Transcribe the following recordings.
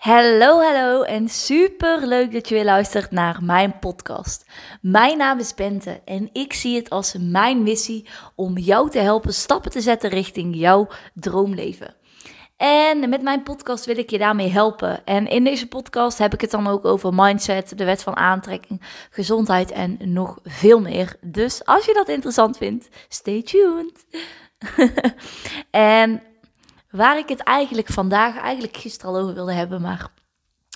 Hallo, hallo en super leuk dat je weer luistert naar mijn podcast. Mijn naam is Bente en ik zie het als mijn missie om jou te helpen stappen te zetten richting jouw droomleven. En met mijn podcast wil ik je daarmee helpen. En in deze podcast heb ik het dan ook over mindset, de wet van aantrekking, gezondheid en nog veel meer. Dus als je dat interessant vindt, stay tuned. en Waar ik het eigenlijk vandaag, eigenlijk gisteren al over wilde hebben, maar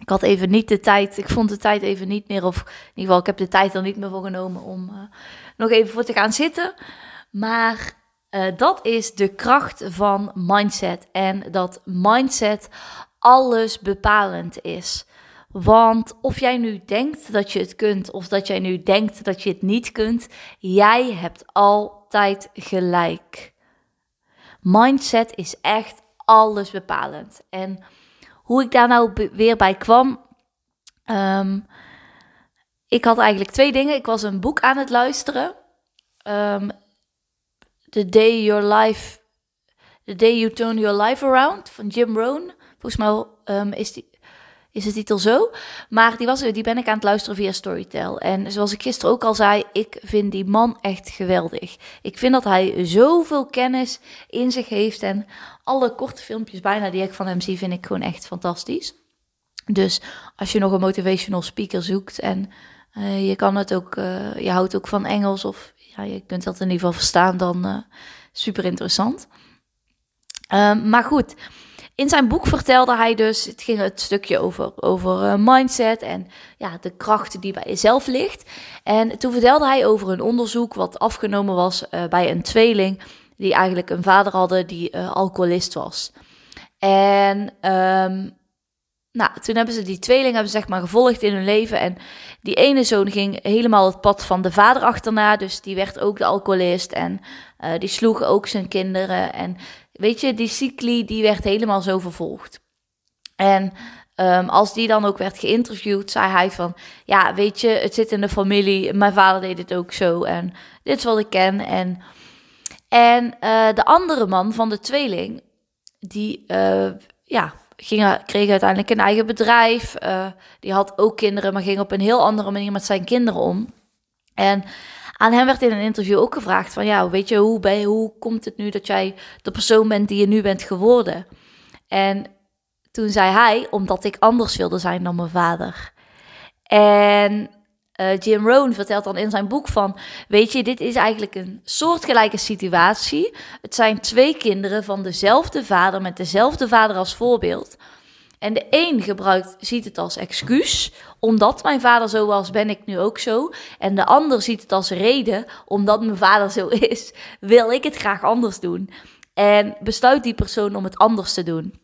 ik had even niet de tijd. Ik vond de tijd even niet meer, of in ieder geval, ik heb de tijd er niet meer voor genomen om uh, nog even voor te gaan zitten. Maar uh, dat is de kracht van mindset. En dat mindset alles bepalend is. Want of jij nu denkt dat je het kunt, of dat jij nu denkt dat je het niet kunt, jij hebt altijd gelijk. Mindset is echt alles bepalend. En hoe ik daar nou weer bij kwam. Um, ik had eigenlijk twee dingen. Ik was een boek aan het luisteren. Um, the Day Your Life. The Day You Turn Your Life Around van Jim Rohn. Volgens mij um, is die is de titel zo. Maar die, was, die ben ik aan het luisteren via Storytel. En zoals ik gisteren ook al zei, ik vind die man echt geweldig. Ik vind dat hij zoveel kennis in zich heeft. En alle korte filmpjes bijna die ik van hem zie, vind ik gewoon echt fantastisch. Dus als je nog een motivational speaker zoekt en uh, je kan het ook, uh, je houdt ook van Engels of ja, je kunt dat in ieder geval verstaan, dan uh, super interessant. Ehm, maar goed, in zijn boek vertelde hij dus, het ging het stukje over, over uh, mindset en ja, de krachten die bij jezelf ligt. En toen vertelde hij over een onderzoek wat afgenomen was uh, bij een tweeling die eigenlijk een vader hadden die uh, alcoholist was. En um, nou, toen hebben ze die tweeling hebben ze zeg maar gevolgd in hun leven. En die ene zoon ging helemaal het pad van de vader achterna. Dus die werd ook de alcoholist. En die sloeg ook zijn kinderen. En weet je, die cycli die werd helemaal zo vervolgd. En um, als die dan ook werd geïnterviewd, zei hij van... Ja, weet je, het zit in de familie. Mijn vader deed het ook zo. En dit is wat ik ken. En, en uh, de andere man van de tweeling, die... Uh, ja, ging, kreeg uiteindelijk een eigen bedrijf. Uh, die had ook kinderen, maar ging op een heel andere manier met zijn kinderen om. En aan hem werd in een interview ook gevraagd van, ja, weet je, hoe, je, hoe komt het nu dat jij de persoon bent die je nu bent geworden? En toen zei hij, omdat ik anders wilde zijn dan mijn vader. En uh, Jim Rohn vertelt dan in zijn boek van, weet je, dit is eigenlijk een soortgelijke situatie. Het zijn twee kinderen van dezelfde vader met dezelfde vader als voorbeeld. En de een gebruikt, ziet het als excuus, omdat mijn vader zo was, ben ik nu ook zo. En de ander ziet het als reden, omdat mijn vader zo is, wil ik het graag anders doen. En besluit die persoon om het anders te doen.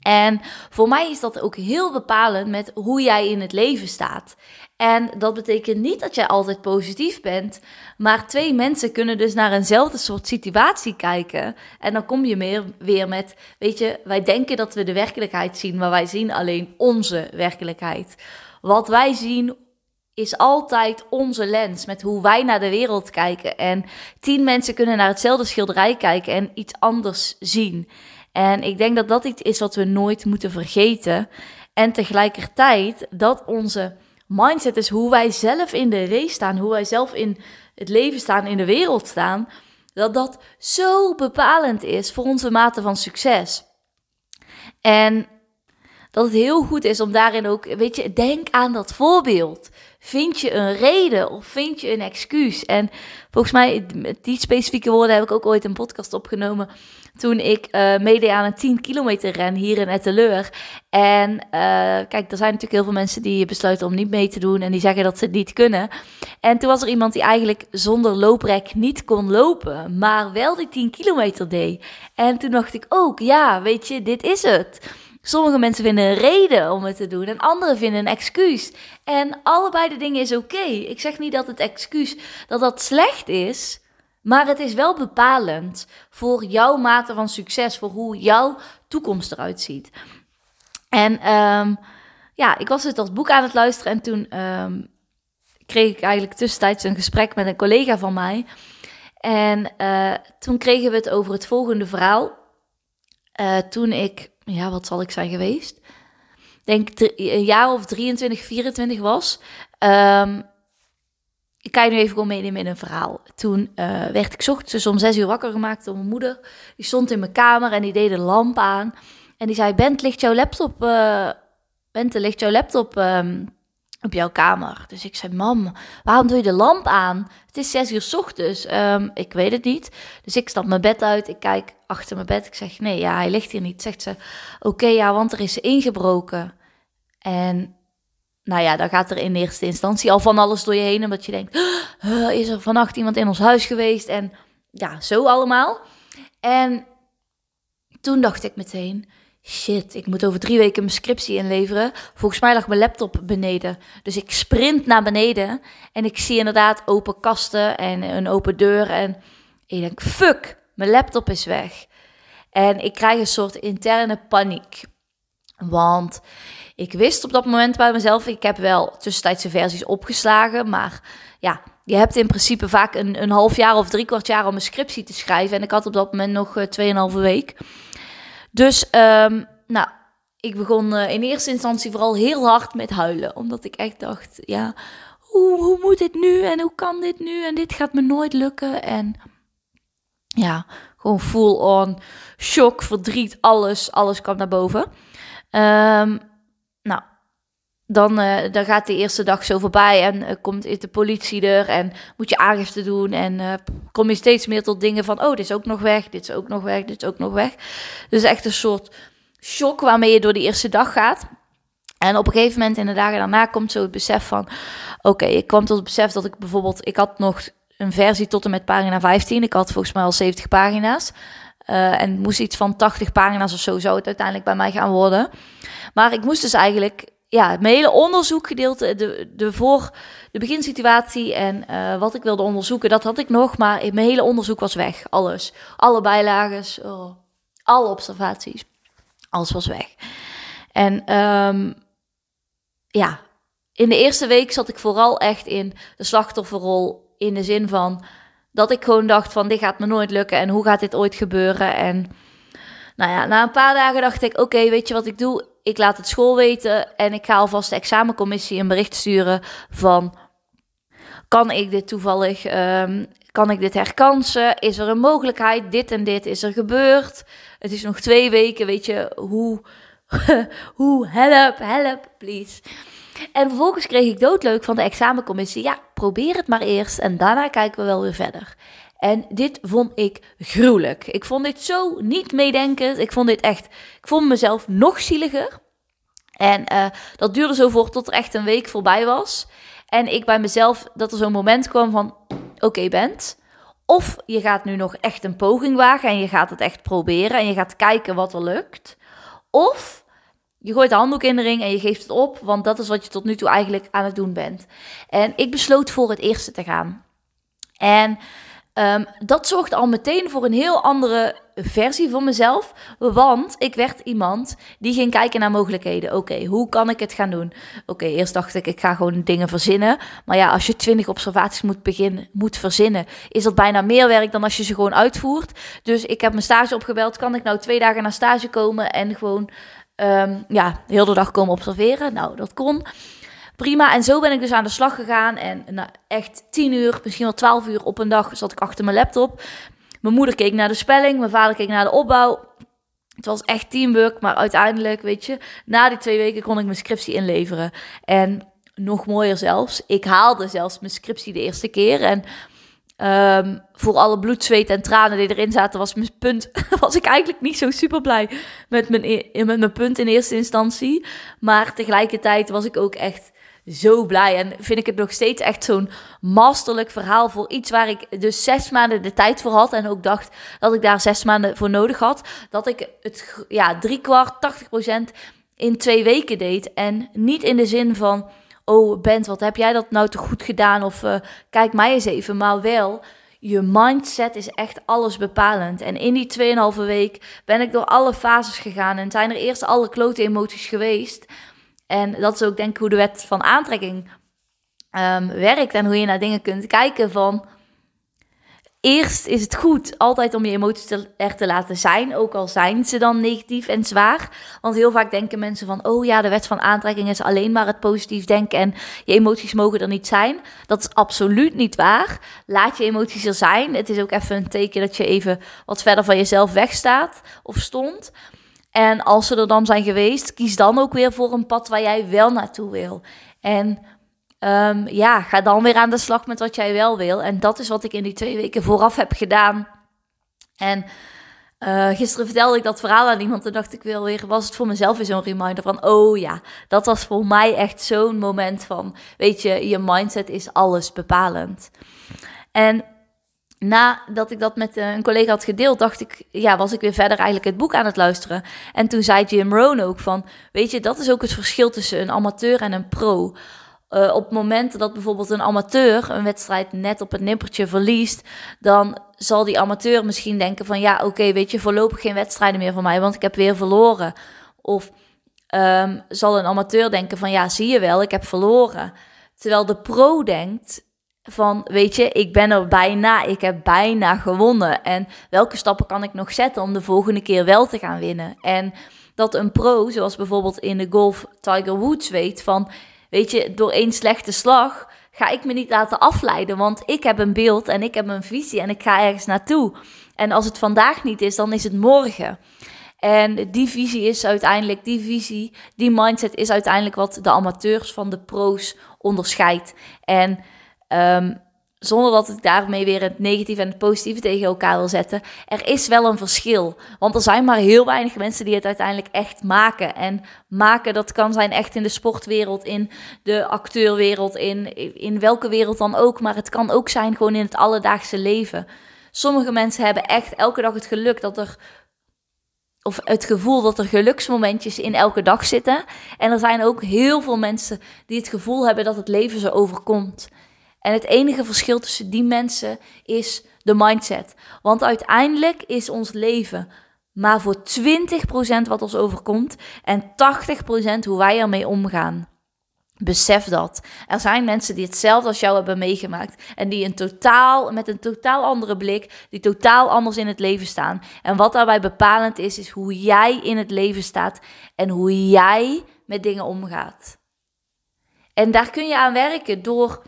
En voor mij is dat ook heel bepalend met hoe jij in het leven staat. En dat betekent niet dat jij altijd positief bent, maar twee mensen kunnen dus naar eenzelfde soort situatie kijken. En dan kom je meer weer met, weet je, wij denken dat we de werkelijkheid zien, maar wij zien alleen onze werkelijkheid. Wat wij zien is altijd onze lens met hoe wij naar de wereld kijken. En tien mensen kunnen naar hetzelfde schilderij kijken en iets anders zien. En ik denk dat dat iets is wat we nooit moeten vergeten. En tegelijkertijd dat onze mindset is hoe wij zelf in de race staan, hoe wij zelf in het leven staan, in de wereld staan, dat dat zo bepalend is voor onze mate van succes. En dat het heel goed is om daarin ook, weet je, denk aan dat voorbeeld. Vind je een reden of vind je een excuus? En volgens mij, met die specifieke woorden heb ik ook ooit een podcast opgenomen. Toen ik uh, meedeed aan een 10 kilometer ren hier in Etteleur. En uh, kijk, er zijn natuurlijk heel veel mensen die besluiten om niet mee te doen. En die zeggen dat ze het niet kunnen. En toen was er iemand die eigenlijk zonder looprek niet kon lopen. Maar wel die 10 kilometer deed. En toen dacht ik ook, ja, weet je, dit is het. Sommige mensen vinden een reden om het te doen en anderen vinden een excuus. En allebei de dingen is oké. Ik zeg niet dat het excuus dat dat slecht is, maar het is wel bepalend voor jouw mate van succes, voor hoe jouw toekomst eruit ziet. En um, ja, ik was dus dat boek aan het luisteren en toen um, kreeg ik eigenlijk tussentijds een gesprek met een collega van mij. En uh, toen kregen we het over het volgende verhaal. Uh, toen ik ja, wat zal ik zijn geweest? denk een jaar of 23, 24 was. Um, ik kan je nu even gewoon meenemen in een verhaal. Toen uh, werd ik ochtends om zes uur wakker gemaakt door mijn moeder. Die stond in mijn kamer en die deed de lamp aan. En die zei, Bent, ligt jouw laptop... Uh, Bente, ligt jouw laptop um, op jouw kamer? Dus ik zei, mam, waarom doe je de lamp aan? Het is zes uur s ochtends. Um, ik weet het niet. Dus ik stap mijn bed uit. Ik kijk achter mijn bed. Ik zeg, nee, ja, hij ligt hier niet. Zegt ze, oké, ja, want er is ingebroken. En nou ja, dan gaat er in eerste instantie al van alles door je heen. Omdat je denkt, is er vannacht iemand in ons huis geweest? En ja, zo allemaal. En toen dacht ik meteen, shit, ik moet over drie weken mijn scriptie inleveren. Volgens mij lag mijn laptop beneden. Dus ik sprint naar beneden en ik zie inderdaad open kasten en een open deur. En ik denk, fuck, mijn laptop is weg. En ik krijg een soort interne paniek. Want ik wist op dat moment bij mezelf, ik heb wel tussentijdse versies opgeslagen, maar ja, je hebt in principe vaak een, een half jaar of drie kwart jaar om een scriptie te schrijven. En ik had op dat moment nog uh, 2,5 week. Dus, um, nou, ik begon uh, in eerste instantie vooral heel hard met huilen. Omdat ik echt dacht, ja, hoe, hoe moet dit nu? En hoe kan dit nu? En dit gaat me nooit lukken. En ja, gewoon full on shock, verdriet, alles, alles kwam naar boven. Um, dan, uh, dan gaat de eerste dag zo voorbij en uh, komt de politie er en moet je aangifte doen. En uh, kom je steeds meer tot dingen van, oh, dit is ook nog weg, dit is ook nog weg, dit is ook nog weg. Dus echt een soort shock waarmee je door de eerste dag gaat. En op een gegeven moment in de dagen daarna komt zo het besef van, oké, ik kwam tot het besef dat ik bijvoorbeeld, ik had nog een versie tot en met pagina 15. Ik had volgens mij al 70 pagina's. En moest iets van 80 pagina's of zo zou het uiteindelijk bij mij gaan worden. Maar ik moest dus eigenlijk, ja, mijn hele onderzoekgedeelte, de, de voor, de beginsituatie en uh, wat ik wilde onderzoeken, dat had ik nog. Maar mijn hele onderzoek was weg. Alles. Alle bijlagen, oh, alle observaties. Alles was weg. En um, ja, in de eerste week zat ik vooral echt in de slachtofferrol. In de zin van dat ik gewoon dacht van dit gaat me nooit lukken en hoe gaat dit ooit gebeuren? En nou ja, na een paar dagen dacht ik oké, weet je wat ik doe? Ik laat het school weten en ik ga alvast de examencommissie een bericht sturen van kan ik dit toevallig, um, kan ik dit herkansen? Is er een mogelijkheid? Dit en dit is er gebeurd. Het is nog twee weken, weet je, hoe, hoe, help, help, please. En vervolgens kreeg ik doodleuk van de examencommissie. Ja, probeer het maar eerst en daarna kijken we wel weer verder. En dit vond ik gruwelijk. Ik vond dit zo niet meedenkend. Ik vond dit echt. Ik vond mezelf nog zieliger. En uh, dat duurde zo voort tot er echt een week voorbij was. En ik bij mezelf, dat er zo'n moment kwam van: oké, Bent. Of je gaat nu nog echt een poging wagen en je gaat het echt proberen en je gaat kijken wat er lukt. Of je gooit de handdoek in de ring en je geeft het op, want dat is wat je tot nu toe eigenlijk aan het doen bent. En ik besloot voor het eerste te gaan. En um, dat zorgde al meteen voor een heel andere versie van mezelf. Want ik werd iemand die ging kijken naar mogelijkheden. Oké, hoe kan ik het gaan doen? Oké, eerst dacht ik, ik ga gewoon dingen verzinnen. Maar ja, als je twintig observaties moet, beginnen, moet verzinnen, is dat bijna meer werk dan als je ze gewoon uitvoert. Dus ik heb mijn stage opgebeld. Kan ik nou twee dagen naar stage komen en gewoon um, ja, heel de dag komen observeren. Nou, dat kon. Prima. En zo ben ik dus aan de slag gegaan. En nou, echt tien uur, misschien wel twaalf uur op een dag zat ik achter mijn laptop. Mijn moeder keek naar de spelling, mijn vader keek naar de opbouw. Het was echt teamwork, maar uiteindelijk, weet je, na die twee weken kon ik mijn scriptie inleveren. En nog mooier zelfs, ik haalde zelfs mijn scriptie de eerste keer. En Um, voor alle bloed, zweet en tranen die erin zaten, was mijn punt. Was ik eigenlijk niet zo super blij met mijn, e-, met mijn punt in eerste instantie. Maar tegelijkertijd was ik ook echt zo blij. En vind ik het nog steeds echt zo'n masterlijk verhaal voor iets waar ik dus zes maanden de tijd voor had. En ook dacht dat ik daar zes maanden voor nodig had. Dat ik het, ja, drie kwart, 80 procent in twee weken deed. En niet in de zin van oh Bent, wat heb jij dat nou toch goed gedaan? Of uh, kijk mij eens even. Maar wel, je mindset is echt alles bepalend. En in die 2,5 week ben ik door alle fases gegaan. En zijn er eerst alle klote emoties geweest. En dat is ook denk ik hoe de wet van aantrekking um, werkt. En hoe je naar dingen kunt kijken van... eerst is het goed altijd om je emoties te, er te laten zijn, ook al zijn ze dan negatief en zwaar. Want heel vaak denken mensen van, oh ja, de wet van aantrekking is alleen maar het positief denken en je emoties mogen er niet zijn. Dat is absoluut niet waar. Laat je emoties er zijn. Het is ook even een teken dat je even wat verder van jezelf wegstaat of stond. En als ze er dan zijn geweest, kies dan ook weer voor een pad waar jij wel naartoe wil. En um, ja, ga dan weer aan de slag met wat jij wel wil. En dat is wat ik in die twee weken vooraf heb gedaan. En uh, gisteren vertelde ik dat verhaal aan iemand en dacht ik wel weer, was het voor mezelf weer zo'n reminder van, oh ja, dat was voor mij echt zo'n moment van, weet je, je mindset is alles bepalend. En nadat ik dat met eh, een collega had gedeeld, dacht ik, ja, was ik weer verder eigenlijk het boek aan het luisteren. En toen zei Jim Rohn ook van, weet je, dat is ook het verschil tussen een amateur en een pro. Uh, op momenten dat bijvoorbeeld een amateur een wedstrijd net op het nippertje verliest, dan zal die amateur misschien denken van ja, oké, weet je, voorlopig geen wedstrijden meer voor mij, want ik heb weer verloren. Of um, zal een amateur denken van ja, zie je wel, ik heb verloren. Terwijl de pro denkt van weet je, ik ben er bijna, ik heb bijna gewonnen. En welke stappen kan ik nog zetten om de volgende keer wel te gaan winnen? En dat een pro, zoals bijvoorbeeld in de golf Tiger Woods weet van Weet je, door één slechte slag ga ik me niet laten afleiden. Want ik heb een beeld en ik heb een visie en ik ga ergens naartoe. En als het vandaag niet is, dan is het morgen. En die visie is uiteindelijk, die visie, die mindset is uiteindelijk wat de amateurs van de pro's onderscheidt. En um, zonder dat ik daarmee weer het negatieve en het positieve tegen elkaar wil zetten. Er is wel een verschil. Want er zijn maar heel weinig mensen die het uiteindelijk echt maken. En maken, dat kan zijn echt in de sportwereld, in de acteurwereld, in, in welke wereld dan ook. Maar het kan ook zijn gewoon in het alledaagse leven. Sommige mensen hebben echt elke dag het geluk dat er. Of het gevoel dat er geluksmomentjes in elke dag zitten. En er zijn ook heel veel mensen die het gevoel hebben dat het leven ze overkomt. En het enige verschil tussen die mensen is de mindset. Want uiteindelijk is ons leven maar voor 20% wat ons overkomt en 80% hoe wij ermee omgaan. Besef dat. Er zijn mensen die hetzelfde als jou hebben meegemaakt. En die een totaal, met een totaal andere blik, die totaal anders in het leven staan. En wat daarbij bepalend is, is hoe jij in het leven staat en hoe jij met dingen omgaat. En daar kun je aan werken door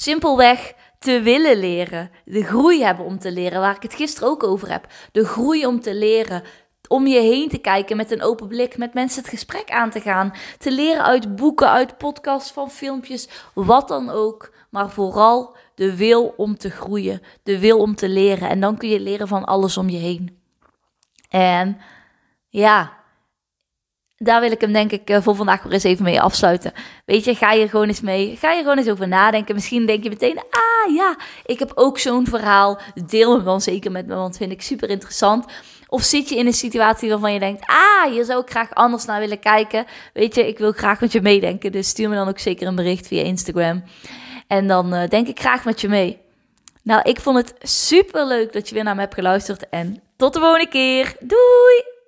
Simpelweg te willen leren. De groei hebben om te leren, waar ik het gisteren ook over heb. De groei om te leren. Om je heen te kijken met een open blik, met mensen het gesprek aan te gaan. Te leren uit boeken, uit podcasts, van filmpjes, wat dan ook. Maar vooral de wil om te groeien, de wil om te leren. En dan kun je leren van alles om je heen. En ja, daar wil ik hem denk ik eh, voor vandaag weer eens even mee afsluiten. Weet je, ga je gewoon eens mee, ga je gewoon eens over nadenken. Misschien denk je meteen, ah ja, ik heb ook zo'n verhaal. Deel hem dan zeker met me, want vind ik super interessant. Of zit je in een situatie waarvan je denkt, ah, hier zou ik graag anders naar willen kijken. Weet je, ik wil graag met je meedenken. Dus stuur me dan ook zeker een bericht via Instagram. En dan uh, denk ik graag met je mee. Nou, ik vond het super leuk dat je weer naar me hebt geluisterd. En tot de volgende keer. Doei!